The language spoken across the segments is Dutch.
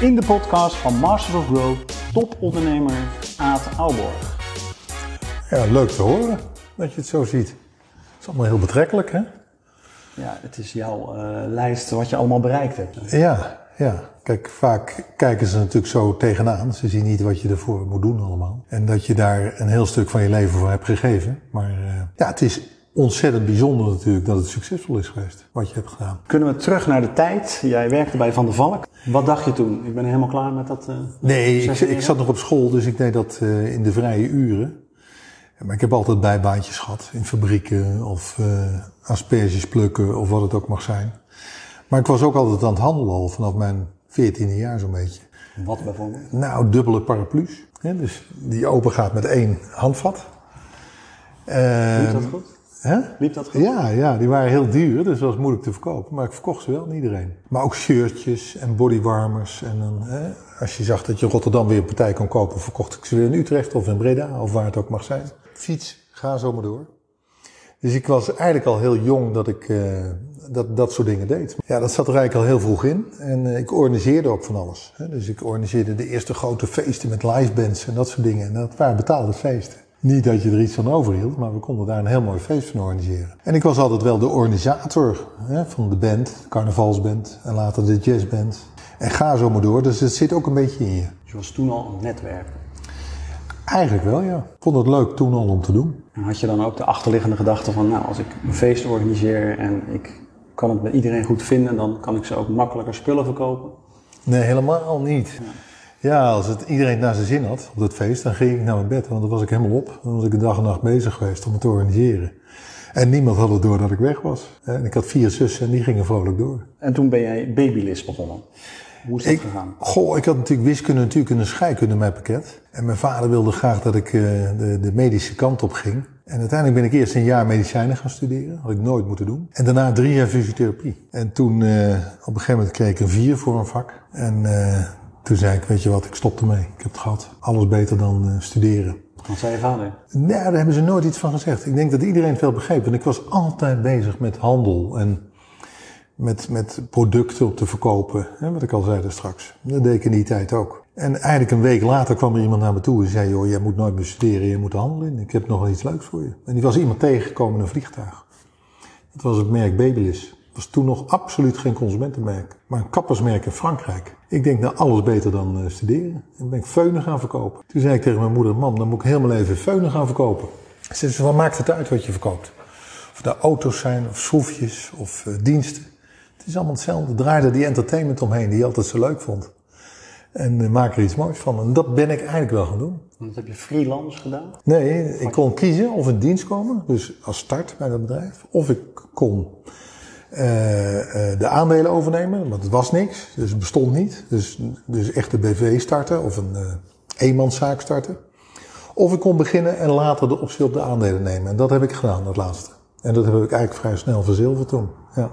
In de podcast van Masters of Growth, topondernemer Aad Aalborg. Ja, leuk te horen dat je het zo ziet. Het is allemaal heel betrekkelijk, hè? Ja, het is jouw eh, lijst wat je allemaal bereikt hebt. Ja, ja. Kijk, vaak kijken ze natuurlijk zo tegenaan. Ze zien niet wat je ervoor moet doen allemaal. En dat je daar een heel stuk van je leven voor hebt gegeven. Maar uh, ja, het is ontzettend bijzonder natuurlijk dat het succesvol is geweest, wat je hebt gedaan. Kunnen we terug naar de tijd? Jij werkte bij Van der Valk. Wat dacht je toen? Ik ben helemaal klaar met dat. Uh, nee, ik, ik, zat nog op school, dus ik deed dat uh, in de vrije uren. Maar ik heb altijd bijbaantjes gehad in fabrieken of uh, asperges plukken of wat het ook mag zijn. Maar ik was ook altijd aan het handelen al vanaf mijn veertiende jaar zo'n beetje. Wat bijvoorbeeld? Nou, dubbele paraplu's. Hè, dus die open gaat met één handvat. Liep dat goed? Hè? Liep dat goed? Ja, ja, die waren heel duur, dus dat was moeilijk te verkopen. Maar ik verkocht ze wel aan iedereen. Maar ook shirtjes en bodywarmers. En dan, hè, als je zag dat je Rotterdam weer een partij kon kopen, verkocht ik ze weer in Utrecht of in Breda of waar het ook mag zijn. Fiets, ga zo maar door. Dus ik was eigenlijk al heel jong dat ik uh, dat, dat soort dingen deed. Ja, dat zat er eigenlijk al heel vroeg in. En uh, ik organiseerde ook van alles. Hè. Dus ik organiseerde de eerste grote feesten met livebands en dat soort dingen. En dat waren betaalde feesten. Niet dat je er iets van overhield, maar we konden daar een heel mooi feest van organiseren. En ik was altijd wel de organisator hè, van de band, de carnavalsband en later de jazzband. En ga zo maar door, dus het zit ook een beetje in je. Je was toen al een netwerker. Eigenlijk wel, ja. Ik vond het leuk toen al om te doen. En had je dan ook de achterliggende gedachte van, nou, als ik een feest organiseer en ik kan het met iedereen goed vinden, dan kan ik ze ook makkelijker spullen verkopen? Nee, helemaal niet. Ja. Ja, als het iedereen naar zijn zin had op dat feest, dan ging ik naar mijn bed. Want dan was ik helemaal op. Dan was ik een dag en nacht bezig geweest om het te organiseren. En niemand had het door dat ik weg was. En ik had vier zussen en die gingen vrolijk door. En toen ben jij babylis begonnen. Hoe is dat ik, gegaan? Goh, ik had natuurlijk wiskunde natuurlijk een scheikunde in mijn pakket. En mijn vader wilde graag dat ik uh, de, de medische kant op ging. En uiteindelijk ben ik eerst een jaar medicijnen gaan studeren. Had ik nooit moeten doen. En daarna drie jaar fysiotherapie. En toen, uh, op een gegeven moment kreeg ik een vier voor een vak. En uh, toen zei ik, weet je wat, ik stop ermee. Ik heb het gehad. Alles beter dan uh, studeren. Wat zei je vader? Nee, daar hebben ze nooit iets van gezegd. Ik denk dat iedereen het wel begreep. Want ik was altijd bezig met handel en met, met producten op te verkopen. Hè, wat ik al zei straks. Dat deed ik in die tijd ook. En eigenlijk een week later kwam er iemand naar me toe en zei... joh, jij moet nooit meer studeren, je moet handelen in. Ik heb nog wel iets leuks voor je. En die was iemand tegengekomen in een vliegtuig. Dat was het merk Babyliss. Het was toen nog absoluut geen consumentenmerk, maar een kappersmerk in Frankrijk. Ik denk, nou, alles beter dan uh, studeren. En ben ik feunen gaan verkopen. Toen zei ik tegen mijn moeder, mam, dan moet ik helemaal even feunen gaan verkopen. Ze zei, wat maakt het uit wat je verkoopt? Of dat auto's zijn, of schroefjes, of uh, diensten. Het is allemaal hetzelfde. Draaide die entertainment omheen, die je altijd zo leuk vond. En uh, maak er iets moois van. En dat ben ik eigenlijk wel gaan doen. Dat heb je freelance gedaan? Nee, ik kon kiezen of in dienst komen, dus als start bij dat bedrijf. Of ik kon de aandelen overnemen, want het was niks, dus het bestond niet. Dus, dus echt de BV starten of een uh, eenmanszaak starten. Of ik kon beginnen en later de optie op de aandelen nemen. En dat heb ik gedaan, dat laatste. En dat heb ik eigenlijk vrij snel verzilverd toen. Ja.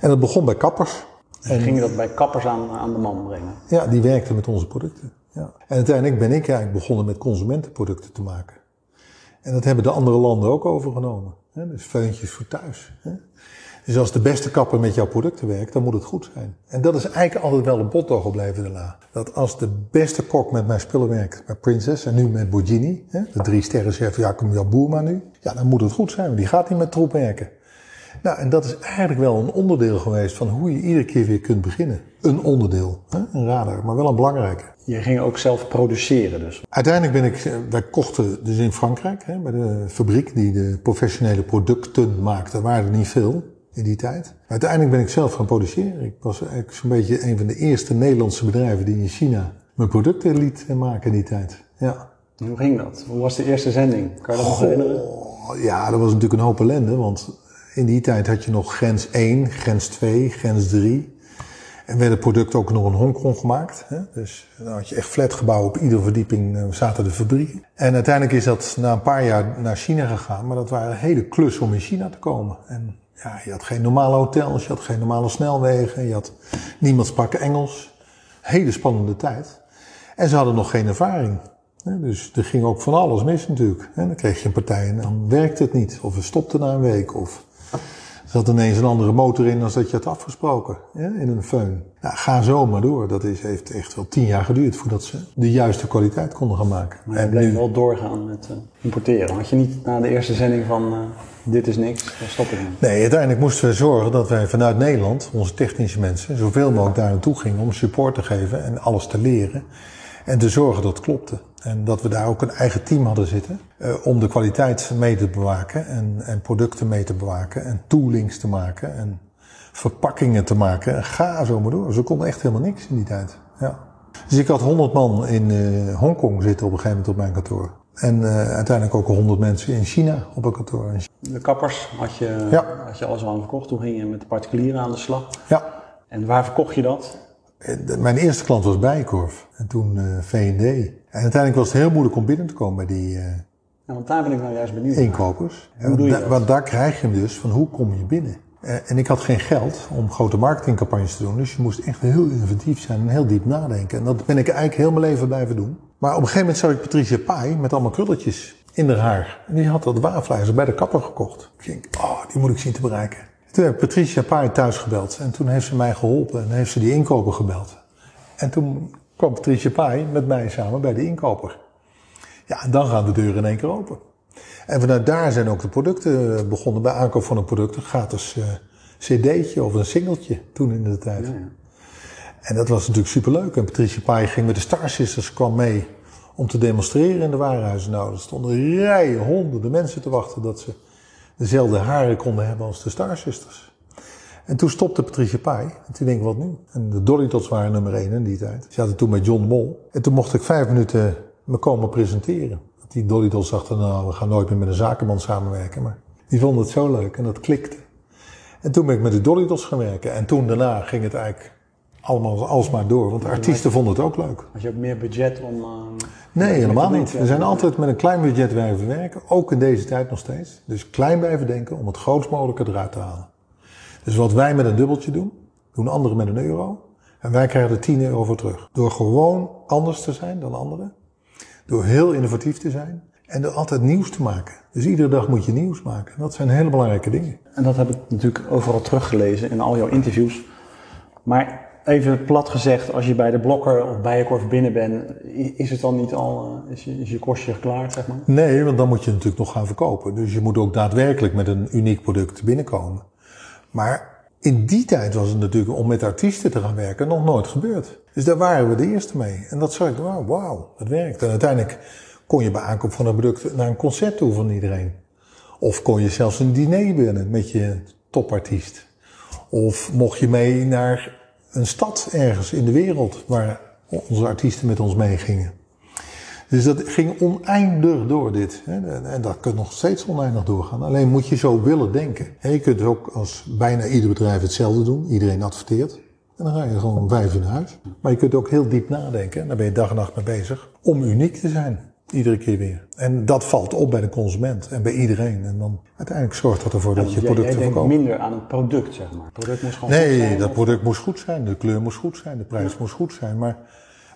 En dat begon bij kappers. En ging je dat bij kappers aan, aan de man brengen? Ja, die werkten met onze producten. Ja. En uiteindelijk ben ik eigenlijk begonnen met consumentenproducten te maken. En dat hebben de andere landen ook overgenomen. Dus feuntjes voor thuis. Dus als de beste kapper met jouw producten werkt, dan moet het goed zijn. En dat is eigenlijk altijd wel een bottoog gebleven daarna. Dat als de beste kok met mijn spullen werkt, bij Princess en nu met Borgini, hè, de drie sterren chef Jacob Jaboerma nu, ja, dan moet het goed zijn, want die gaat niet met troep werken. Nou, en dat is eigenlijk wel een onderdeel geweest van hoe je iedere keer weer kunt beginnen. Een onderdeel, hè? een radar, maar wel een belangrijke. Je ging ook zelf produceren dus? Uiteindelijk ben ik, wij kochten dus in Frankrijk, hè, bij de fabriek die de professionele producten maakte, waren er niet veel in die tijd. Uiteindelijk ben ik zelf gaan produceren. Ik was eigenlijk zo'n beetje een van de eerste Nederlandse bedrijven die in China mijn producten liet maken in die tijd. Ja. Hoe ging dat? Hoe was de eerste zending? Kan je dat nog herinneren? Ja, dat was natuurlijk een hoop ellende, want in die tijd had je nog grens 1, grens 2, grens 3. En werden producten ook nog in Hongkong gemaakt. Hè? Dus dan had je echt flatgebouwen op iedere verdieping zaten de fabrieken. En uiteindelijk is dat na een paar jaar naar China gegaan. Maar dat waren een hele klus om in China te komen. En ja, je had geen normale hotels, je had geen normale snelwegen. Je had, niemand sprak Engels. Hele spannende tijd. En ze hadden nog geen ervaring. Dus er ging ook van alles mis natuurlijk. Dan kreeg je een partij en dan werkte het niet. Of het stopte na een week. Of zat ineens een andere motor in dan dat je had afgesproken ja, in een föhn. Nou, ga zo maar door. Dat is, heeft echt wel tien jaar geduurd voordat ze de juiste kwaliteit konden gaan maken. Maar je bleef wel doorgaan met uh, importeren. Had je niet na de eerste zending van uh, dit is niks, dan stop ik niet? Nee, uiteindelijk moesten we zorgen dat wij vanuit Nederland, onze technische mensen, zoveel mogelijk daar naartoe gingen om support te geven en alles te leren. En te zorgen dat het klopte. En dat we daar ook een eigen team hadden zitten uh, om de kwaliteit mee te bewaken en, en producten mee te bewaken en toolings te maken en verpakkingen te maken. En ga zo maar door. Ze konden echt helemaal niks in die tijd. Ja. Dus ik had 100 man in uh, Hongkong zitten op een gegeven moment op mijn kantoor. En uh, uiteindelijk ook 100 mensen in China op een kantoor. De kappers had je, ja. had je alles al aan verkocht. Toen ging je met de particulieren aan de slag. Ja. En waar verkocht je dat? Mijn eerste klant was Bijenkorf en toen uh, V&D. En uiteindelijk was het heel moeilijk om binnen te komen bij die uh, ja, want daar ben ik nou juist benieuwd inkopers. Hoe doe je da dat? Want daar krijg je hem dus van hoe kom je binnen. Uh, en ik had geen geld om grote marketingcampagnes te doen, dus je moest echt heel inventief zijn en heel diep nadenken. En dat ben ik eigenlijk heel mijn leven blijven doen. Maar op een gegeven moment zag ik Patricia Pai met allemaal krulletjes in haar haar. En die had dat wafelijzer bij de kapper gekocht. Ik denk, oh, die moet ik zien te bereiken. Toen heb ik Patricia Pai thuis gebeld en toen heeft ze mij geholpen en heeft ze die inkoper gebeld. En toen kwam Patricia Pai met mij samen bij de inkoper. Ja, en dan gaan de deuren in één keer open. En vanuit daar zijn ook de producten begonnen. Bij aankoop van een product, een gratis uh, cd'tje of een singeltje toen in de tijd. Ja, ja. En dat was natuurlijk superleuk. En Patricia Pai ging met de Star Sisters, kwam mee om te demonstreren in de warenhuizen. Nou, er stonden rijen, honderden mensen te wachten dat ze dezelfde haren konden hebben als de Star Sisters. En toen stopte Patricia Pai. En toen denk ik, wat nu? En de Dolly Dots waren nummer één in die tijd. Ze hadden toen met John Mol. En toen mocht ik vijf minuten me komen presenteren. Want die Dolly Dots dachten, nou, we gaan nooit meer met een zakenman samenwerken. Maar die vonden het zo leuk en dat klikte. En toen ben ik met de Dolly Dots gaan werken. En toen daarna ging het eigenlijk allemaal alsmaar door. Want de artiesten vonden het ook leuk. Had je ook meer budget om... Uh, Nee, helemaal niet. We zijn altijd met een klein budget blijven werken. Ook in deze tijd nog steeds. Dus klein blijven denken om het grootst mogelijke eruit te halen. Dus wat wij met een dubbeltje doen, doen anderen met een euro. En wij krijgen er 10 euro voor terug. Door gewoon anders te zijn dan anderen. Door heel innovatief te zijn. En door altijd nieuws te maken. Dus iedere dag moet je nieuws maken. En dat zijn hele belangrijke dingen. En dat heb ik natuurlijk overal teruggelezen in al jouw interviews. Maar even plat gezegd, als je bij de blokker of bijenkorf binnen bent, is het dan niet al, eh, is je, is je kostje klaar, zeg maar? Nee, want dan moet je natuurlijk nog gaan verkopen. Dus je moet ook daadwerkelijk met een uniek product binnenkomen. Maar in die tijd was het natuurlijk om met artiesten te gaan werken nog nooit gebeurd. Dus daar waren we de eerste mee. En dat zag ik, wauw, wauw, dat werkt. En uiteindelijk kon je bij aankoop van een product naar een concert toe van iedereen. Of kon je zelfs een diner binnen met je topartiest. Of mocht je mee naar een stad ergens in de wereld waar onze artiesten met ons meegingen. Dus dat ging oneindig door dit. En- dat kan nog steeds oneindig doorgaan. Alleen moet je zo willen denken. En je kunt ook als bijna ieder bedrijf hetzelfde doen. Iedereen adverteert. En dan ga je gewoon om vijf uur naar huis. Maar je kunt ook heel diep nadenken. En daar ben je dag en nacht mee bezig. Om uniek te zijn. Iedere keer weer. En dat valt op bij de consument. En bij iedereen. En dan uiteindelijk zorgt dat ervoor dat je jij, jij producten denkt verkoopt. minder aan het product, zeg maar. Het product moest gewoon goed Nee, zijn, dat of- product moest goed zijn, de kleur moest goed zijn, de prijs moest goed zijn. Maar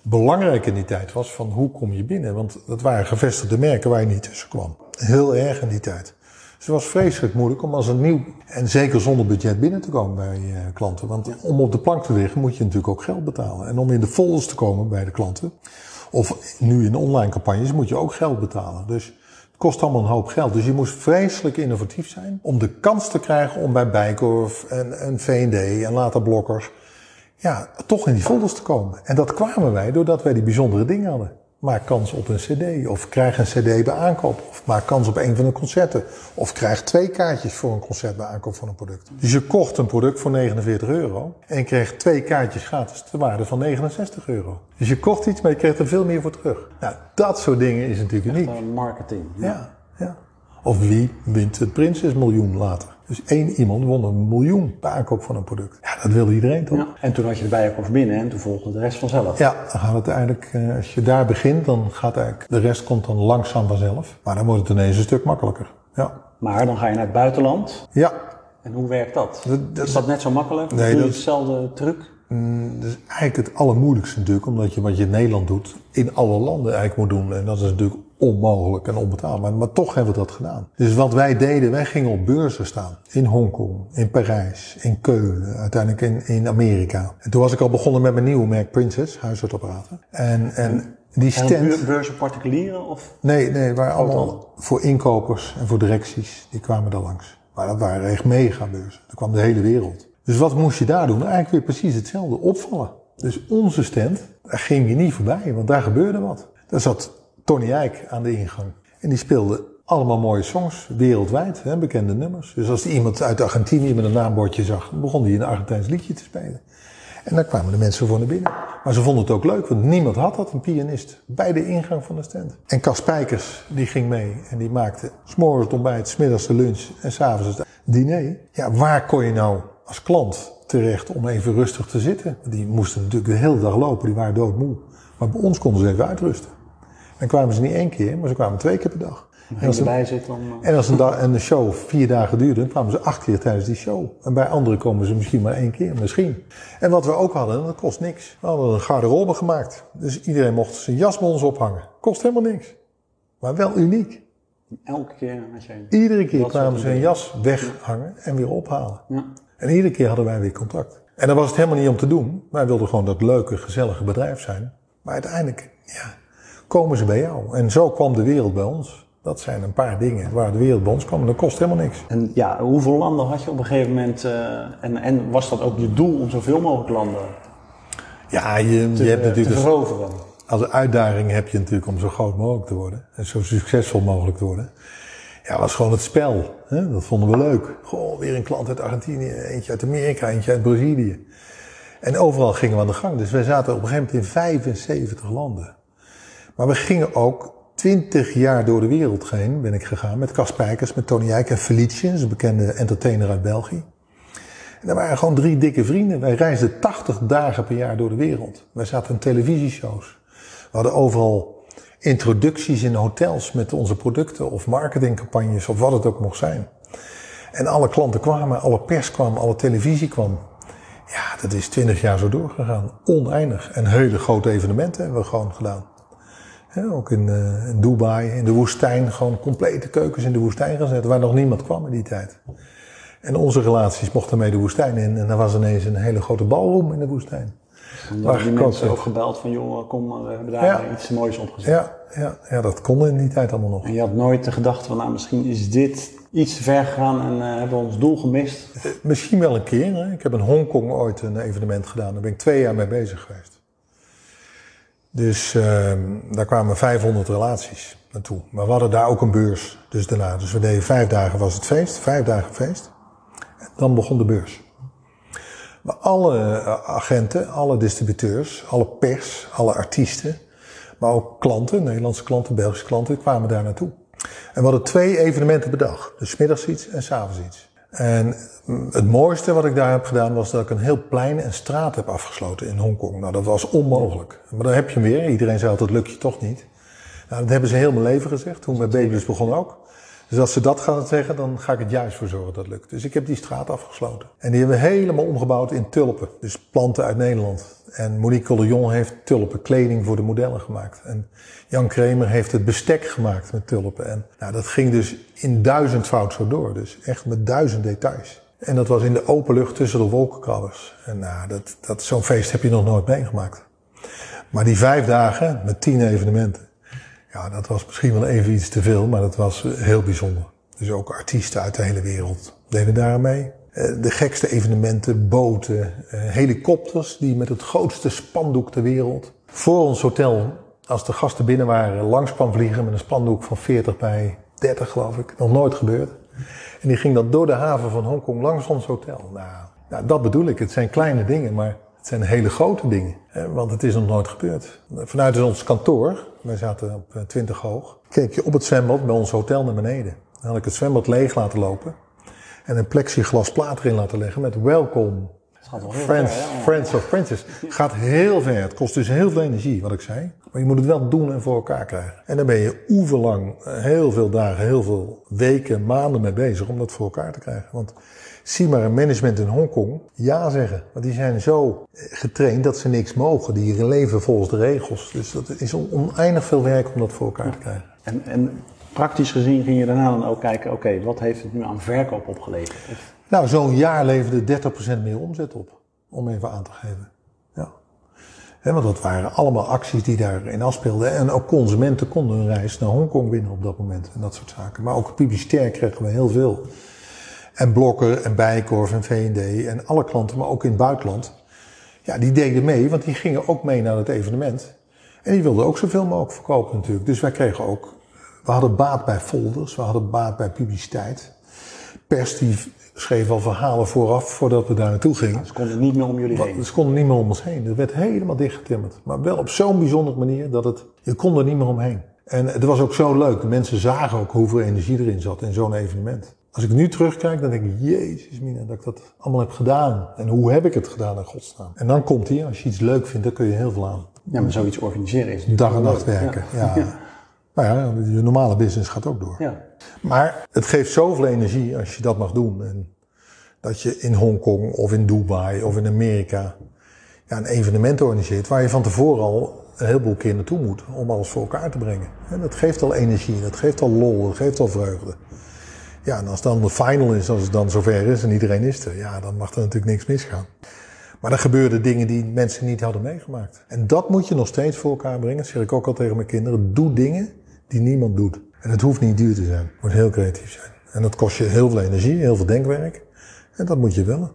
belangrijk in die tijd was van hoe kom je binnen? Want dat waren gevestigde merken waar je niet tussen kwam. Heel erg in die tijd. Dus het was vreselijk moeilijk om als een nieuw, en zeker zonder budget binnen te komen bij eh, klanten. Want om op de plank te liggen moet je natuurlijk ook geld betalen. En om in de folders te komen bij de klanten, of nu in online campagnes, moet je ook geld betalen. Dus het kost allemaal een hoop geld. Dus je moest vreselijk innovatief zijn om de kans te krijgen om bij Bijkorf en, en V&D en later Blokker ja, toch in die folders te komen. En dat kwamen wij doordat wij die bijzondere dingen hadden. Maak kans op een cd, of krijg een cd bij aankoop, of maak kans op een van de concerten. Of krijg twee kaartjes voor een concert bij aankoop van een product. Dus je kocht een product voor 49 euro en je kreeg twee kaartjes gratis ter waarde van 69 euro. Dus je kocht iets, maar je kreeg er veel meer voor terug. Nou, dat soort dingen is natuurlijk uniek. Eh, marketing. Ja, ja. Of wie wint het Prinsesmiljoen later? Dus één iemand won een miljoen bij aankoop van een product. Ja, dat wilde iedereen toch? Ja. En toen had je de bijenkorf binnen en toen volgde de rest vanzelf. Ja, dan gaat het eigenlijk, eh, als je daar begint, dan gaat eigenlijk, de rest komt dan langzaam vanzelf. Maar dan wordt het ineens een stuk makkelijker. Ja. Maar dan ga je naar het buitenland. Ja, En hoe werkt dat? Dat- dat- is dat net zo makkelijk? Nee, Doe je hetzelfde truc? dat is eigenlijk het allermoeilijkste natuurlijk, omdat je wat je in Nederland doet, in alle landen eigenlijk moet doen. En dat is natuurlijk onmogelijk en onbetaalbaar. Maar toch hebben we dat gedaan. Dus wat wij deden, wij gingen op beurzen staan. In Hongkong, in Parijs, in Keulen, uiteindelijk in, in Amerika. En toen was ik al begonnen met mijn nieuwe merk Princess, huisartsapparaten. En, en die stand... beur- beurzen particulieren of? Nee, nee, het waren allemaal voor inkopers en voor directies. Die kwamen daar langs. Maar dat waren echt megabeurzen. Daar kwam de hele wereld. Dus wat moest je daar doen? Eigenlijk weer precies hetzelfde. Opvallen. Dus onze stand, daar ging je niet voorbij, want daar gebeurde wat. Daar zat Tony Eijk aan de ingang. En die speelde allemaal mooie songs, wereldwijd, hè, bekende nummers. Dus als iemand uit Argentinië met een naambordje zag, begon hij een Argentijns liedje te spelen. En dan kwamen de mensen voor naar binnen. Maar ze vonden het ook leuk, want niemand had dat, een pianist, bij de ingang van de stand. En Cas Spijkers, die ging mee en die maakte s'morgens het ontbijt, s'middags de lunch en s'avonds het diner. Ja, waar kon je nou als klant terecht om even rustig te zitten? Die moesten natuurlijk de hele dag lopen, die waren doodmoe. Maar bij ons konden ze even uitrusten. Dan kwamen ze niet één keer, maar ze kwamen twee keer per dag. En als, een, zitten om... eh, en als een, dag, en de show vier dagen duurde, dan kwamen ze acht keer tijdens die show. En bij anderen komen ze misschien maar één keer, misschien. En wat we ook hadden, dat kost niks. We hadden een garderobe gemaakt. Dus iedereen mocht zijn jas bij ons ophangen. Kost helemaal niks. Maar wel uniek. elke keer had je... Iedere keer Dat kwamen ze hun jas weghangen en weer ophalen. Ja. En iedere keer hadden wij weer contact. En dan was het helemaal niet om te doen. Wij wilden gewoon dat leuke, gezellige bedrijf zijn. Maar uiteindelijk, ja, komen ze bij jou. En zo kwam de wereld bij ons. Dat zijn een paar dingen waar de wereld bij ons kwam. En dat kost helemaal niks. En ja, hoeveel landen had je op een gegeven moment? eh, en, en was dat ook je doel om zoveel mogelijk landen Ja, je, te, je hebt te natuurlijk als, veroveren? als uitdaging heb je natuurlijk om zo groot mogelijk te worden. En zo succesvol mogelijk te worden. Ja, dat was gewoon het spel. Hè? Dat vonden we leuk. Goh, weer een klant uit Argentinië, eentje uit Amerika, eentje uit Brazilië. En overal gingen we aan de gang. Dus wij zaten op een gegeven moment in 75 landen. Maar we gingen ook 20 jaar door de wereld heen, ben ik gegaan. Met Cas Spijkers, met Tony Eijk en Felice, een bekende entertainer uit België. En dat waren gewoon drie dikke vrienden. Wij reisden 80 dagen per jaar door de wereld. Wij zaten in televisieshows. We hadden overal introducties in hotels met onze producten of marketingcampagnes of wat het ook mocht zijn. En alle klanten kwamen, alle pers kwam, alle televisie kwam. Ja, dat is 20 jaar zo doorgegaan. Oneindig. En hele grote evenementen hebben we gewoon gedaan. Ook in, eh, in Dubai, in de woestijn, gewoon complete keukens in de woestijn gezet, waar nog niemand kwam in die tijd. En onze relaties mochten mee de woestijn in en er was ineens een hele grote balroom in de woestijn. Dan Waar die mensen werd. ook gebeld van, joh, kom, we hebben daar Ja. iets moois opgezet. Ja, ja, ja, dat kon in die tijd allemaal nog. En je had nooit de gedachte van, nou, misschien is dit iets te ver gegaan en eh, hebben we ons doel gemist. Eh, Misschien wel een keer. Hè? Ik heb in Hongkong ooit een evenement gedaan. Daar ben ik twee jaar mee bezig geweest. Dus ehm, daar kwamen 500 relaties naartoe. Maar we hadden daar ook een beurs. Dus daarna. Dus we deden vijf dagen was het feest. Vijf dagen feest. En dan begon de beurs. Maar alle eh, agenten, alle distributeurs, alle pers, alle artiesten, maar ook klanten, Nederlandse klanten, Belgische klanten, kwamen daar naartoe. En we hadden twee evenementen per dag. Dus middags iets en 's avonds iets. En mm, het mooiste wat ik daar heb gedaan was dat ik een heel plein en straat heb afgesloten in Hongkong. Nou, dat was onmogelijk. Maar dan heb je hem weer. Iedereen zei altijd, lukt je toch niet. Nou, dat hebben ze heel mijn leven gezegd. Toen mijn baby's begon ook. Dus als ze dat gaan zeggen, dan ga ik het juist voor zorgen dat het lukt. Dus ik heb die straat afgesloten. En die hebben we helemaal omgebouwd in tulpen. Dus planten uit Nederland. En Monique Collion heeft tulpen, kleding voor de modellen gemaakt. En Jan Kremer heeft het bestek gemaakt met tulpen. En nou, dat ging dus in duizendvoud zo door. Dus echt met duizend details. En dat was in de open lucht tussen de wolkenkrabbers. En nou, dat, dat, zo'n feest heb je nog nooit meegemaakt. Maar die vijf dagen met tien evenementen. Ja, dat was misschien wel even iets te veel, maar dat was eh, heel bijzonder. Dus ook artiesten uit de hele wereld deden daar mee. Eh, De gekste evenementen, boten, eh, helikopters die met het grootste spandoek ter wereld voor ons hotel, als de gasten binnen waren, langs kwam vliegen met een spandoek van 40 bij 30 geloof ik. Nog nooit gebeurd. En die ging dan door de haven van Hongkong langs ons hotel. Nou, nou, dat bedoel ik. Het zijn kleine dingen, maar het zijn hele grote dingen. Want het is nog nooit gebeurd. Vanuit ons kantoor, wij zaten op eh, 20 hoog, keek je op het zwembad bij ons hotel naar beneden. Dan had ik het zwembad leeg laten lopen. En een plexiglas plaat erin laten leggen met welcome Het gaat wel heel Friends, ver? Friends of Princess. Gaat heel ver. Het kost dus heel veel energie, wat ik zei. Maar je moet het wel doen en voor elkaar krijgen. En dan ben je oeverlang, eh, heel veel dagen, heel veel weken, maanden mee bezig om dat voor elkaar te krijgen. Want zie maar een management in Hongkong ja zeggen. Want die zijn zo getraind dat ze niks mogen. Die leven volgens de regels. Dus dat is on- oneindig veel werk om dat voor elkaar te krijgen. En, en praktisch gezien ging je daarna dan ook kijken, oké, wat heeft het nu aan verkoop opgeleverd? Of- Nou, zo'n jaar leverde 30% meer omzet op. Om even aan te geven. Ja. Want dat waren allemaal acties die daarin afspeelden. En ook consumenten konden hun reis naar Hongkong winnen op dat moment. En dat soort zaken. Maar ook publicitair kregen we heel veel. En Blokker en Bijenkorf en V&D en alle klanten, maar ook in het buitenland. Ja, die deden mee, want die gingen ook mee naar het evenement. En die wilden ook zoveel mogelijk verkopen natuurlijk. Dus wij kregen ook, we hadden baat bij folders, we hadden baat bij publiciteit. Pers die schreef al verhalen vooraf, voordat we daar naartoe gingen. Ze konden niet meer om jullie heen. Ze konden niet meer om ons heen. Het werd helemaal dichtgetimmerd. Maar wel op zo'n bijzondere manier dat het, je kon er niet meer omheen. En het was ook zo leuk. De mensen zagen ook hoeveel energie erin zat in zo'n evenement. Als ik nu terugkijk, dan denk ik, jezus mina, dat ik dat allemaal heb gedaan. En hoe heb ik het gedaan in godsnaam? En dan komt hij, als je iets leuk vindt, dan kun je heel veel aan. Ja, maar zoiets organiseren is Dag en nacht werken. Ja. Nou ja, je normale business gaat ook door. Ja. Maar het geeft zoveel energie als je dat mag doen. En dat je in Hongkong of in Dubai of in Amerika ja, een evenement organiseert waar je van tevoren al een heleboel keer naartoe moet om alles voor elkaar te brengen. En dat geeft al energie, dat geeft al lol, dat geeft al vreugde. Ja, en als dan de final is, als het dan zover is en iedereen is er, ja, dan mag er natuurlijk niks misgaan. Maar er gebeurden dingen die mensen niet hadden meegemaakt. En dat moet je nog steeds voor elkaar brengen. Dat zeg ik ook al tegen mijn kinderen. Doe dingen die niemand doet. En het hoeft niet duur te zijn. Het moet heel creatief zijn. En dat kost je heel veel energie, heel veel denkwerk. En dat moet je willen.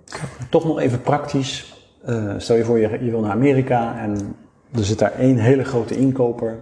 Toch nog even praktisch. Eh, stel je voor, je, je wil naar Amerika en er zit daar één hele grote inkoper.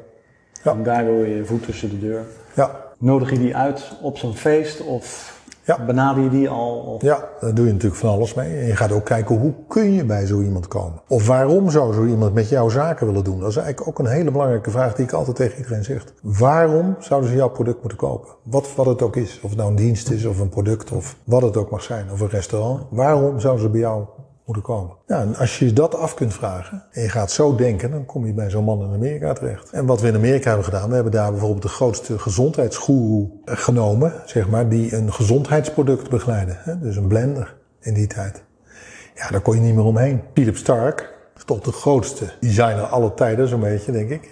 Ja. En daar wil je je voet tussen de deur. Ja, Nodig je die uit op zo'n feest of Ja. benader je die al? Of... ja, daar doe je natuurlijk van alles mee. En je gaat ook kijken hoe kun je bij zo iemand komen. Of waarom zou zo iemand met jouw zaken willen doen? Dat is eigenlijk ook een hele belangrijke vraag die ik altijd tegen iedereen zeg. Waarom zouden ze jouw product moeten kopen? Wat, wat het ook is. Of het nou een dienst is of een product of wat het ook mag zijn. Of een restaurant. Waarom zouden ze bij jou moeten komen? Ja, en als je dat af kunt vragen en je gaat zo denken, dan kom je bij zo'n man in Amerika terecht. En wat we in Amerika hebben gedaan, we hebben daar bijvoorbeeld de grootste gezondheidsgoeroe genomen, zeg maar, die een gezondheidsproduct begeleidde. Hè? Dus een blender in die tijd. Ja, daar kon je niet meer omheen. Philip Stark is toch de grootste designer aller tijden, zo'n beetje, denk ik.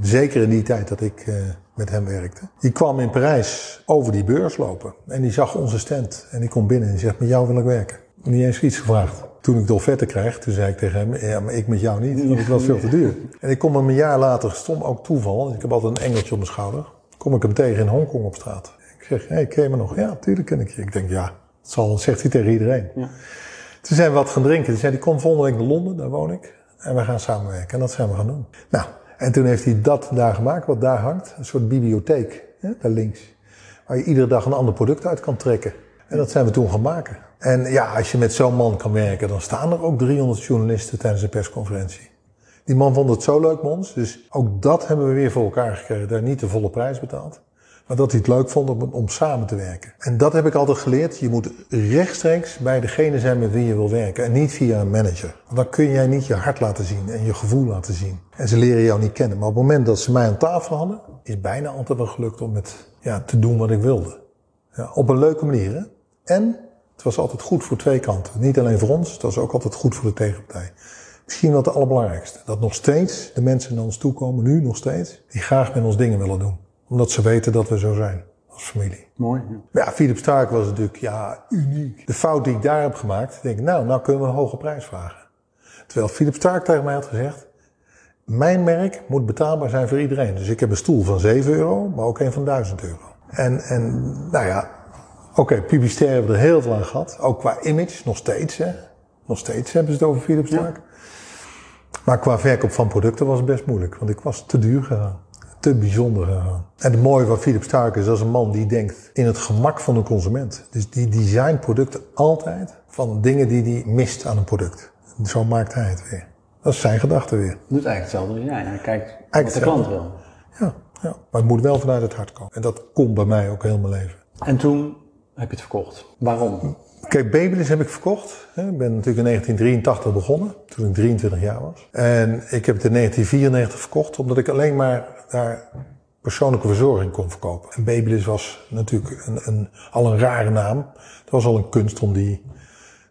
Zeker in die tijd dat ik eh, met hem werkte. Die kwam in Parijs over die beurs lopen. En die zag onze stand. En die komt binnen en die zegt, met jou wil ik werken. Niet eens iets gevraagd. Toen ik de offerte kreeg, toen zei ik tegen hem, ja, maar ik met jou niet, want het was veel te duur. En ik kom hem een jaar later, stom ook toeval, ik heb altijd een engeltje op mijn schouder, kom ik hem tegen in Hongkong op straat. Ik zeg, hé, hey, ken je me nog? Ja, tuurlijk ken ik je. Ik denk, ja, dat zal, zegt hij tegen iedereen. Ja. Toen zijn we wat gaan drinken. Toen zei hij, kom volgende week naar Londen, daar woon ik. En we gaan samenwerken. En dat zijn we gaan doen. Nou, en toen heeft hij dat daar gemaakt, wat daar hangt. Een soort bibliotheek, hè, daar links. Waar je iedere dag een ander product uit kan trekken. En dat zijn we toen gaan maken. En ja, als je met zo'n man kan werken, dan staan er ook 300 journalisten tijdens de persconferentie. Die man vond het zo leuk met ons. Dus ook dat hebben we weer voor elkaar gekregen. Daar niet de volle prijs betaald. Maar dat hij het leuk vond om, om samen te werken. En dat heb ik altijd geleerd. Je moet rechtstreeks bij degene zijn met wie je wil werken. En niet via een manager. Want dan kun jij niet je hart laten zien en je gevoel laten zien. En ze leren jou niet kennen. Maar op het moment dat ze mij aan tafel hadden, is bijna altijd wel gelukt om het ja, te doen wat ik wilde. Ja, op een leuke manier. En het was altijd goed voor twee kanten. Niet alleen voor ons, het was ook altijd goed voor de tegenpartij. Misschien wel het allerbelangrijkste. Dat nog steeds de mensen naar ons toe komen, nu nog steeds, die graag met ons dingen willen doen. Omdat ze weten dat we zo zijn, als familie. Mooi. ja. Philip Stark was natuurlijk, ja, uniek. De fout die ik daar heb gemaakt, denk ik, nou, nou kunnen we een hoge prijs vragen. Terwijl Philip Stark tegen mij had gezegd, mijn merk moet betaalbaar zijn voor iedereen. Dus ik heb een stoel van 7 euro, maar ook een van 1000 euro. En, en nou ja, oké, publicitair hebben we er heel veel aan gehad. Ook qua image, nog steeds hè. Nog steeds hebben ze het over Philip Stark. Maar qua verkoop van producten was het best moeilijk, want ik was te duur gegaan. Te bijzonder gegaan. En het mooie van Philip Stark is, dat is een man die denkt in het gemak van de consument. Dus die designt producten altijd van dingen die hij mist aan een product. En zo maakt hij het weer. Dat is zijn gedachte weer. Doet eigenlijk hetzelfde als jij. Hij kijkt wat de klant wil. Ja, ja, maar het moet wel vanuit het hart komen. En dat komt bij mij ook heel mijn leven. En toen heb je het verkocht. Waarom? Kijk, Babyliss heb ik verkocht. Ik ben natuurlijk in 1983 begonnen, toen ik 23 jaar was. En ik heb het in 1994 verkocht, omdat ik alleen maar daar persoonlijke verzorging kon verkopen. En Babyliss was natuurlijk een, een, al een rare naam. Het was al een kunst om die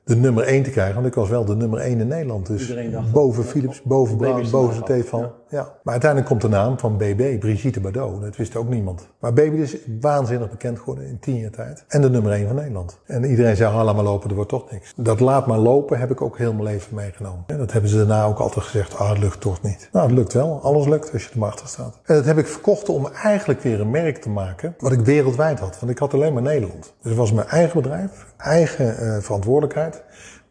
de nummer 1 te krijgen. Want ik was wel de nummer 1 in Nederland. Dus Iedereen dacht boven Philips, boven Brown, boven. Stefan. Ja. Ja. Maar uiteindelijk komt de naam van BB, Brigitte Bardot. Dat wist ook niemand. Maar Baby is waanzinnig bekend geworden in tien jaar tijd. En de nummer 1 van Nederland. En iedereen zei, ah, laat maar lopen, er wordt toch niks. Dat laat maar lopen heb ik ook heel mijn leven meegenomen. En dat hebben ze daarna ook altijd gezegd, ah, het lukt toch niet. Nou, het lukt wel. Alles lukt als je er maar achter staat. En dat heb ik verkocht om eigenlijk weer een merk te maken. Wat ik wereldwijd had. Want ik had alleen maar Nederland. Dus het was mijn eigen bedrijf. Eigen eh, verantwoordelijkheid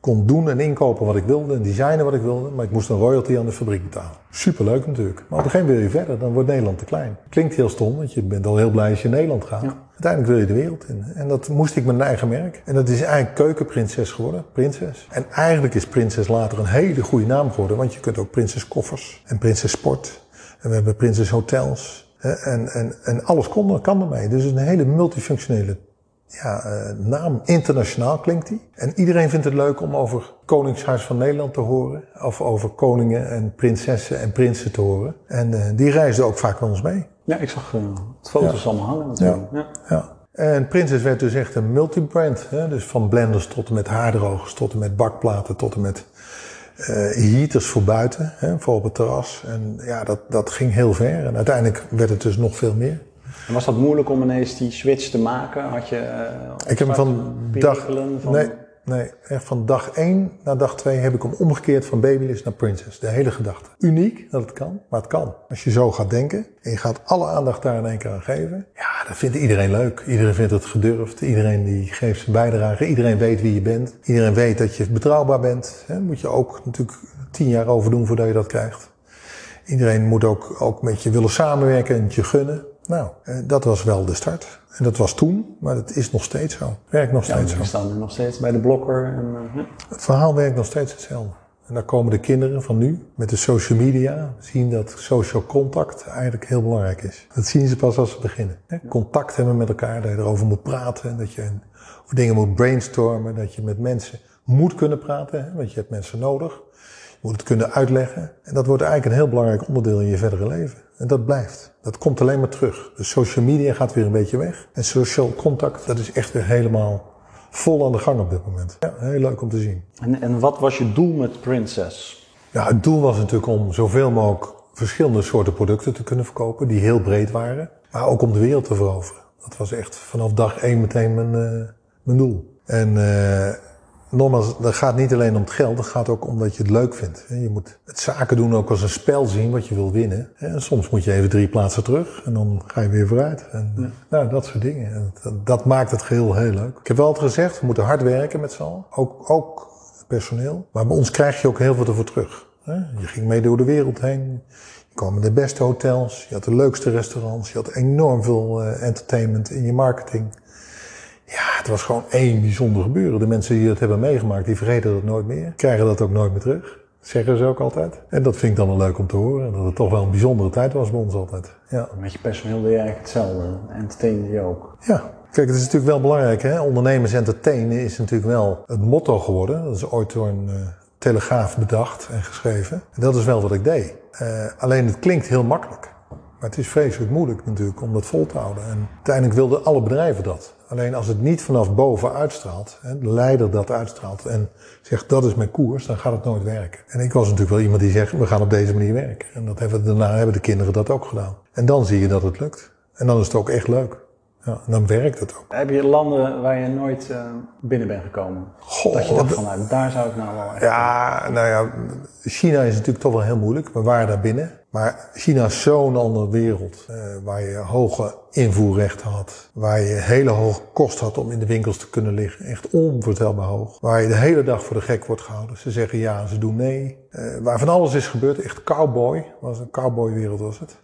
kon doen en inkopen wat ik wilde en designen wat ik wilde, maar ik moest een royalty aan de fabriek betalen. Superleuk natuurlijk. Maar op een gegeven moment wil je verder, dan wordt Nederland te klein. Klinkt heel stom, want je bent al heel blij als je in Nederland gaat. Ja. Uiteindelijk wil je de wereld in. En dat moest ik met een eigen merk. En dat is eigenlijk keukenprinses geworden, prinses. En eigenlijk is prinses later een hele goede naam geworden, want je kunt ook prinses koffers en prinses sport. En we hebben prinses hotels. En, en, en alles kon, kan ermee. Dus het is een hele multifunctionele ja, eh, naam. Internationaal klinkt die. En iedereen vindt het leuk om over Koningshuis van Nederland te horen. Of over koningen en prinsessen en prinsen te horen. En eh, die reisden ook vaak met ons mee. Ja, ik zag eh, het foto's allemaal hangen natuurlijk. Ja. Ja. En Prinses werd dus echt een multibrand. Hè? Dus van blenders tot en met haardrogers, tot en met bakplaten, tot en met eh heaters voor buiten, hè? voor op het terras. En ja, dat, dat ging heel ver. En uiteindelijk werd het dus nog veel meer. En was dat moeilijk om ineens die switch te maken? Had je eh, Ik heb hem van dag, van- nee, nee, echt van dag 1 naar dag 2 heb ik hem omgekeerd van babylist naar princess. De hele gedachte. Uniek dat het kan, maar het kan. Als je zo gaat denken en je gaat alle aandacht daar in één keer aan geven. Ja, dat vindt iedereen leuk. Iedereen vindt het gedurfd. Iedereen die geeft zijn bijdrage. Iedereen weet wie je bent. Iedereen weet dat je betrouwbaar bent. Daar moet je ook natuurlijk tien jaar over doen voordat je dat krijgt. Iedereen moet ook, ook met je willen samenwerken en het je gunnen. Nou, eh, dat was wel de start. En dat was toen, maar dat is nog steeds zo. Werkt nog Ja, steeds we zo. staan nu nog steeds bij de blokker. En, eh. Het verhaal werkt nog steeds hetzelfde. En daar komen de kinderen van nu met de social media zien dat social contact eigenlijk heel belangrijk is. Dat zien ze pas als ze beginnen. Hè? Contact hebben met elkaar, dat je erover moet praten, dat je over dingen moet brainstormen, dat je met mensen moet kunnen praten, hè? want je hebt mensen nodig. Je moet het kunnen uitleggen. En dat wordt eigenlijk een heel belangrijk onderdeel in je verdere leven. En dat blijft. Dat komt alleen maar terug. Dus social media gaat weer een beetje weg. En social contact, dat is echt weer helemaal vol aan de gang op dit moment. Ja, heel leuk om te zien. En, en wat was je doel met Princess? Ja, het doel was natuurlijk om zoveel mogelijk verschillende soorten producten te kunnen verkopen, die heel breed waren. Maar ook om de wereld te veroveren. Dat was echt vanaf dag één meteen mijn, eh, mijn doel. En eh nogmaals, dat gaat niet alleen om het geld, het gaat ook om dat je het leuk vindt. Je moet het zaken doen ook als een spel zien wat je wil winnen. En soms moet je even drie plaatsen terug en dan ga je weer vooruit. En, Nou, dat soort dingen. En dat, dat maakt het geheel heel leuk. Ik heb wel altijd gezegd, we moeten hard werken met z'n allen. Ook, ook personeel. Maar bij ons krijg je ook heel veel ervoor terug. Je ging mee door de wereld heen. Je kwam in de beste hotels. Je had de leukste restaurants. Je had enorm veel eh, entertainment in je marketing. Ja, het was gewoon één bijzonder gebeuren. De mensen die dat hebben meegemaakt, die vergeten dat nooit meer. Krijgen dat ook nooit meer terug. Zeggen ze ook altijd. En dat vind ik dan wel leuk om te horen. Dat het toch wel een bijzondere tijd was bij ons altijd. Ja. Met je personeel deed je eigenlijk hetzelfde. Entertainde je ook. Ja, kijk, het is natuurlijk wel belangrijk. Hè? Ondernemers entertainen is natuurlijk wel het motto geworden. Dat is ooit door een eh, telegraaf bedacht en geschreven. En dat is wel wat ik deed. Eh, alleen het klinkt heel makkelijk. Maar het is vreselijk moeilijk natuurlijk om dat vol te houden. En uiteindelijk wilden alle bedrijven dat. Alleen als het niet vanaf boven uitstraalt, hè, de leider dat uitstraalt en zegt dat is mijn koers, dan gaat het nooit werken. En ik was natuurlijk wel iemand die zegt we gaan op deze manier werken. En dat hebben, daarna hebben de kinderen dat ook gedaan. En dan zie je dat het lukt. En dan is het ook echt leuk. Ja, en dan werkt het ook. Heb je landen waar je nooit eh, binnen bent gekomen? Goh, dat je dacht wat- van, nou, daar zou ik nou wel echt... Ja, nou ja, China is natuurlijk toch wel heel moeilijk. We waren daar binnen. Maar China is zo'n andere wereld. eh, waar je hoge invoerrechten had. Waar je hele hoge kosten had om in de winkels te kunnen liggen. Echt onvoorstelbaar hoog. Waar je de hele dag voor de gek wordt gehouden. Ze zeggen ja, ze doen nee. Eh, waar van alles is gebeurd. Echt cowboy. Was een cowboywereld was het.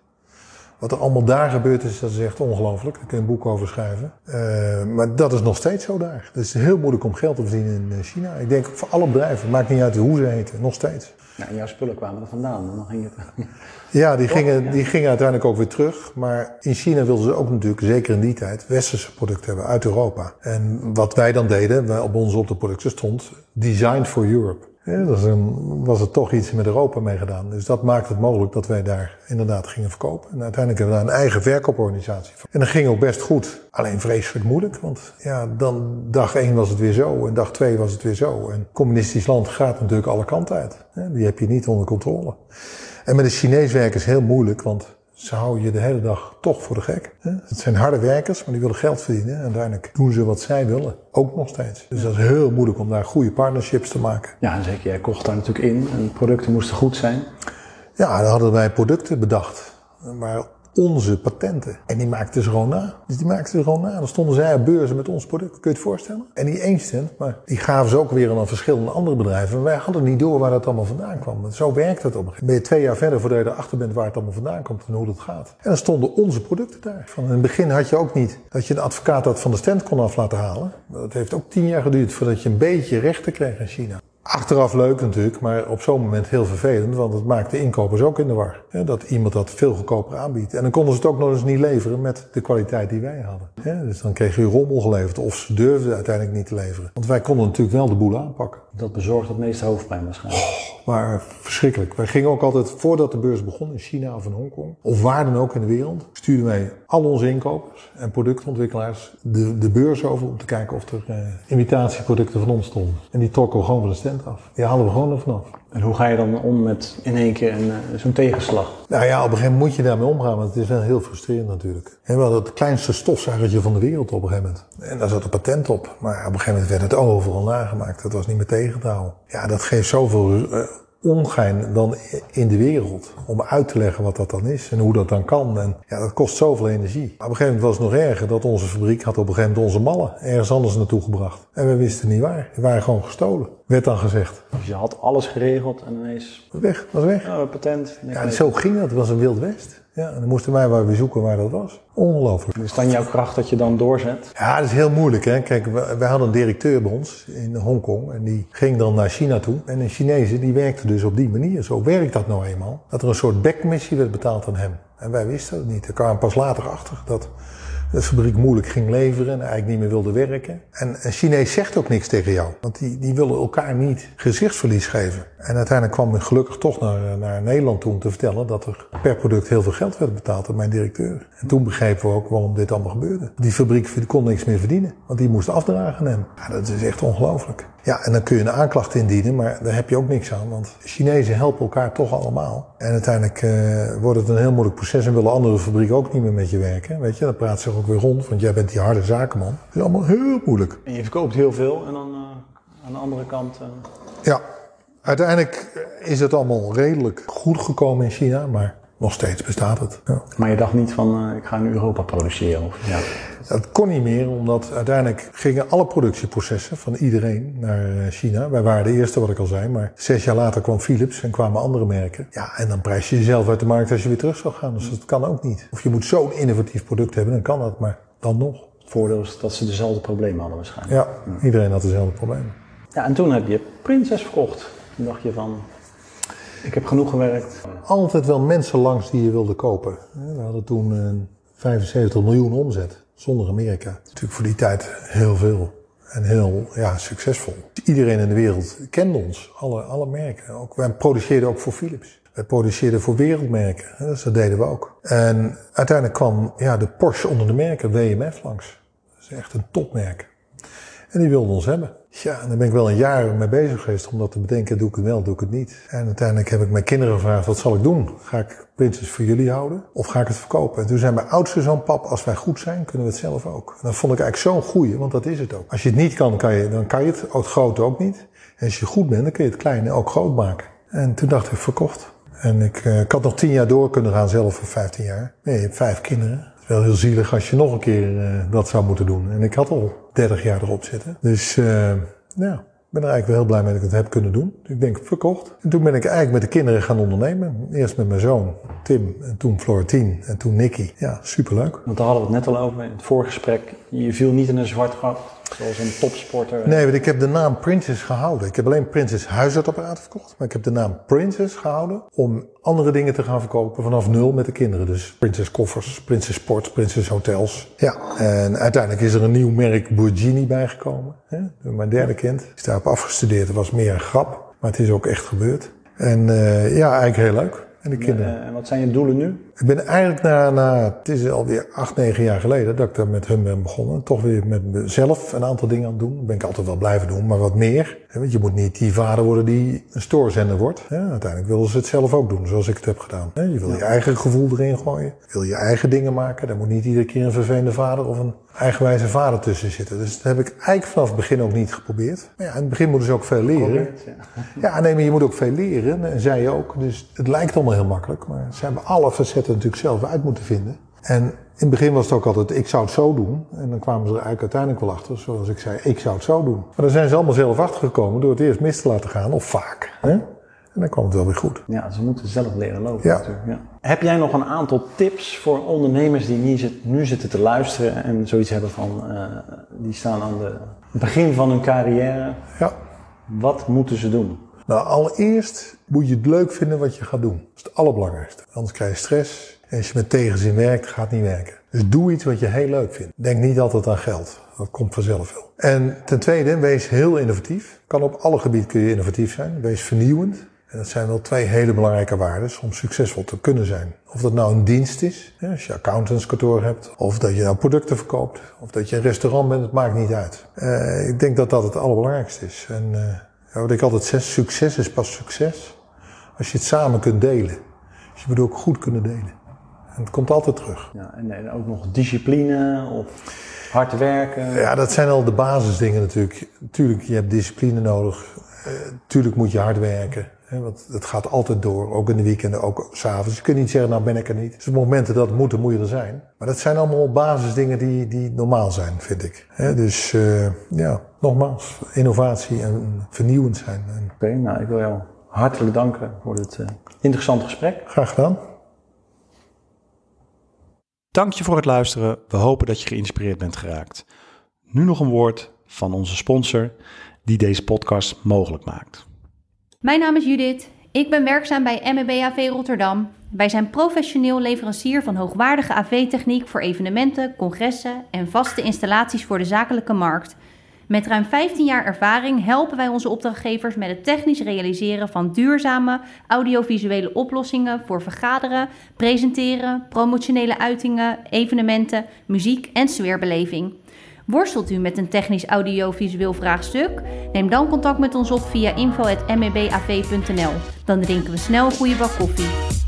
Wat er allemaal daar gebeurd is, dat is echt ongelooflijk. Daar kun je een boek over schrijven. Eh, maar dat is nog steeds zo daar. Het is heel moeilijk om geld te verdienen in China. Ik denk voor alle bedrijven. Maakt niet uit hoe ze heten. Nog steeds. Ja, en jouw spullen kwamen er vandaan en dan ging het... Ja, die gingen, die gingen uiteindelijk ook weer terug. Maar in China wilden ze ook natuurlijk, zeker in die tijd, westerse producten hebben uit Europa. En wat wij dan deden, wij op onze op de producten stond Designed for Europe. Ja, dus dan was er toch iets met Europa mee gedaan. Dus dat maakte het mogelijk dat wij daar inderdaad gingen verkopen. En uiteindelijk hebben we daar een eigen verkooporganisatie voor. En dat ging ook best goed. Alleen vreselijk moeilijk, want ja, dan dag één was het weer zo en dag twee was het weer zo. En communistisch land gaat natuurlijk alle kanten uit. Die heb je niet onder controle. En met de Chinees werken is heel moeilijk, want ze houden je de hele dag toch voor de gek. Het zijn harde werkers, maar die willen geld verdienen. En uiteindelijk doen ze wat zij willen. Ook nog steeds. Dus dat is heel moeilijk om daar goede partnerships te maken. Ja, en zeker. Jij kocht daar natuurlijk in en producten moesten goed zijn. Ja, dan hadden wij producten bedacht. Maar onze patenten. En die maakten ze gewoon na. Dus die maakten ze gewoon na. Dan stonden zij op beurzen met ons product. Kun je het voorstellen? En die één cent, maar die gaven ze ook weer aan verschillende andere bedrijven. En wij hadden niet door waar dat allemaal vandaan kwam. Zo werkt het op een gegeven moment. Ben je twee jaar verder voordat je erachter bent waar het allemaal vandaan komt en hoe dat gaat. En dan stonden onze producten daar. Van in het begin had je ook niet dat je een advocaat dat van de stand kon af laten halen. Dat heeft ook tien jaar geduurd voordat je een beetje rechten kreeg in China. Achteraf leuk natuurlijk, maar op zo'n moment heel vervelend, want het maakt de inkopers ook in de war. Dat iemand dat veel goedkoper aanbiedt. En dan konden ze het ook nog eens niet leveren met de kwaliteit die wij hadden. Dus dan kreeg je rommel geleverd of ze durfden uiteindelijk niet te leveren. Want wij konden natuurlijk wel de boel aanpakken. Dat bezorgt het meeste hoofdpijn waarschijnlijk. Oh, maar verschrikkelijk. Wij gingen ook altijd, voordat de beurs begon in China of in Hongkong, of waar dan ook in de wereld, stuurden wij al onze inkopers en productontwikkelaars de, de beurs over om te kijken of er uh, imitatieproducten van ons stonden. En die trokken we gewoon van de stand af. Die haalden we gewoon er vanaf. En hoe ga je dan om met in één keer uh, zo'n tegenslag? Nou ja, op een gegeven moment moet je daarmee omgaan, want het is wel heel frustrerend natuurlijk. We hadden het kleinste stofzuigertje van de wereld op een gegeven moment. En daar zat een patent op. Maar op een gegeven moment werd het overal nagemaakt. Dat was niet meer tegen te houden. Ja, dat geeft zoveel uh, ongein dan in de wereld. Om uit te leggen wat dat dan is en hoe dat dan kan. En ja, dat kost zoveel energie. Maar op een gegeven moment was het nog erger dat onze fabriek had op een gegeven moment onze mallen ergens anders naartoe gebracht. En we wisten niet waar. Die waren gewoon gestolen. Werd dan gezegd. Dus je had alles geregeld en ineens... Weg, was weg. Ja, patent. Ja, zo ging dat. Het was een wild west. Ja, en dan moesten wij maar weer zoeken waar dat was. Ongelooflijk. Is dan jouw kracht dat je dan doorzet? Ja, dat is heel moeilijk. Hè? Kijk, wij hadden een directeur bij ons in Hongkong. En die ging dan naar China toe. En een Chinese die werkte dus op die manier. Zo werkt dat nou eenmaal. Dat er een soort backmissie werd betaald aan hem. En wij wisten dat niet. Er kwamen pas later achter dat de fabriek moeilijk ging leveren en eigenlijk niet meer wilde werken. En een Chinees zegt ook niks tegen jou, want die, die willen elkaar niet gezichtsverlies geven. En uiteindelijk kwam ik gelukkig toch naar, naar Nederland toe om te vertellen dat er per product heel veel geld werd betaald door mijn directeur. En toen begrepen we ook waarom dit allemaal gebeurde. Die fabriek kon niks meer verdienen, want die moest afdragen aan hem. Ja, dat is echt ongelooflijk. Ja, en dan kun je een aanklacht indienen, maar daar heb je ook niks aan, want Chinezen helpen elkaar toch allemaal. En uiteindelijk uh, wordt het een heel moeilijk proces en willen andere fabrieken ook niet meer met je werken. Weet je, dan praat ze ook weer rond, want jij bent die harde zakenman. Het is allemaal heel moeilijk. En je verkoopt heel veel en dan uh, aan de andere kant... Uh... Ja, uiteindelijk is het allemaal redelijk goed gekomen in China, maar nog steeds bestaat het. Ja. Maar je dacht niet van, uh, ik ga in Europa produceren? Of, ja. Dat kon niet meer, omdat uiteindelijk gingen alle productieprocessen van iedereen naar China. Wij waren de eerste, wat ik al zei, maar zes jaar later kwam Philips en kwamen andere merken. Ja, en dan prijs je jezelf uit de markt als je weer terug zou gaan. Dus dat kan ook niet. Of je moet zo'n innovatief product hebben, dan kan dat, maar dan nog. Het voordeel is dat ze dezelfde problemen hadden waarschijnlijk. Ja, ja. iedereen had dezelfde problemen. Ja, en toen heb je Princess verkocht. Toen dacht je van, ik heb genoeg gewerkt. Altijd wel mensen langs die je wilde kopen. We hadden toen 75 miljoen omzet, zonder Amerika. Natuurlijk voor die tijd heel veel. En heel ja, succesvol. Iedereen in de wereld kende ons, alle, alle merken. Ook, wij produceerden ook voor Philips. Wij produceerden voor wereldmerken, dus dat deden we ook. En uiteindelijk kwam ja, de Porsche onder de merken, WMF, langs. Dat is echt een topmerk. En die wilden ons hebben. Ja, en daar ben ik wel een jaar mee bezig geweest om dat te bedenken. Doe ik het wel, doe ik het niet. En uiteindelijk heb ik mijn kinderen gevraagd, wat zal ik doen? Ga ik Princess voor jullie houden? Of ga ik het verkopen? En toen zei mijn oudste zoon, pap, als wij goed zijn, kunnen we het zelf ook. En dat vond ik eigenlijk zo'n goeie, want dat is het ook. Als je het niet kan, kan je, dan kan je het, het grote ook niet. En als je goed bent, dan kun je het kleine ook groot maken. En toen dacht ik, verkocht. En ik, uh, ik had nog tien jaar door kunnen gaan zelf voor 15 jaar. Nee, je hebt vijf kinderen. Wel heel zielig als je nog een keer uh, dat zou moeten doen. En ik had al 30 jaar erop zitten. Dus uh, ja, ik ben er eigenlijk wel heel blij mee dat ik het heb kunnen doen. Dus ik denk, verkocht. En toen ben ik eigenlijk met de kinderen gaan ondernemen. Eerst met mijn zoon Tim, en toen Florentien, en toen Nicky. Ja, superleuk. Want daar hadden we het net al over in het voorgesprek. Je viel niet in een zwart gat, zoals een topsporter. Nee, want ik heb de naam Princess gehouden. Ik heb alleen Princess huisartsapparaten verkocht. Maar ik heb de naam Princess gehouden om andere dingen te gaan verkopen vanaf nul met de kinderen. Dus Princess koffers, Princess sport, Princess hotels. Ja, en uiteindelijk is er een nieuw merk Burgini bijgekomen. Hè? Mijn derde kind is daarop afgestudeerd. Het was meer een grap. Maar het is ook echt gebeurd. En uh, ja, eigenlijk heel leuk. En de kinderen. En wat zijn je doelen nu? Ik ben eigenlijk na, na, het is alweer acht, negen jaar geleden dat ik daar met hun ben begonnen. Toch weer met mezelf een aantal dingen aan het doen. Dat ben ik altijd wel blijven doen, maar wat meer. Want je moet niet die vader worden die een stoorzender wordt. Uiteindelijk willen ze het zelf ook doen, zoals ik het heb gedaan. Je wil je eigen gevoel erin gooien. Je wil je eigen dingen maken. Daar moet niet iedere keer een vervelende vader of een eigenwijze vader tussen zitten. Dus dat heb ik eigenlijk vanaf het begin ook niet geprobeerd. Maar ja, in het begin moeten ze ook veel leren. Ja, nee, maar je moet ook veel leren. En zij ook. Dus het lijkt allemaal heel makkelijk. Maar ze hebben alle facetten natuurlijk zelf uit moeten vinden. En in het begin was het ook altijd, ik zou het zo doen. En dan kwamen ze er eigenlijk uiteindelijk wel achter, zoals ik zei, ik zou het zo doen. Maar dan zijn ze allemaal zelf achtergekomen door het eerst mis te laten gaan, of vaak. Hè? En dan kwam het wel weer goed. Ja, ze moeten zelf leren lopen ja. natuurlijk. Ja. Heb jij nog een aantal tips voor ondernemers die nu zitten te luisteren en zoiets hebben van, uh, die staan aan het begin van hun carrière. Ja. Wat moeten ze doen? Nou, allereerst moet je het leuk vinden wat je gaat doen. Dat is het allerbelangrijkste. Anders krijg je stress. Als je met tegenzin werkt, gaat het niet werken. Dus doe iets wat je heel leuk vindt. Denk niet altijd aan geld. Dat komt vanzelf wel. En ten tweede, wees heel innovatief. Kan op alle gebieden kun je innovatief zijn. Wees vernieuwend. En dat zijn wel twee hele belangrijke waarden om succesvol te kunnen zijn. Of dat nou een dienst is, als je accountantskantoor hebt, of dat je nou producten verkoopt, of dat je een restaurant bent, het maakt niet uit. Uh, ik denk dat dat het allerbelangrijkste is. En ja, wat ik altijd zeg, succes is pas succes als je het samen kunt delen. Dus je moet ook goed kunnen delen. En het komt altijd terug. Ja, en, ook nog discipline of hard werken. Ja, dat zijn al de basisdingen natuurlijk. Tuurlijk, je hebt discipline nodig. Uh, tuurlijk moet je hard werken. Hè, want het gaat altijd door, ook in de weekenden, ook s'avonds. Je kunt niet zeggen, nou ben ik er niet. Dus op momenten dat het moet, je er zijn. Maar dat zijn allemaal basisdingen die, die normaal zijn, vind ik. Hè, dus uh, ja, nogmaals, innovatie en vernieuwend zijn. Oké, okay, nou ik wil jou hartelijk danken voor dit uh, interessante gesprek. Graag gedaan. Dank je voor het luisteren. We hopen dat je geïnspireerd bent geraakt. Nu nog een woord van onze sponsor die deze podcast mogelijk maakt. Mijn naam is Judith. Ik ben werkzaam bij MEB AV Rotterdam. Wij zijn professioneel leverancier van hoogwaardige AV-techniek voor evenementen, congressen en vaste installaties voor de zakelijke markt. Met ruim 15 jaar ervaring helpen wij onze opdrachtgevers met het technisch realiseren van duurzame audiovisuele oplossingen voor vergaderen, presenteren, promotionele uitingen, evenementen, muziek en sfeerbeleving. Worstelt u met een technisch audiovisueel vraagstuk? Neem dan contact met ons op via info.mebav.nl. Dan drinken we snel een goede bak koffie.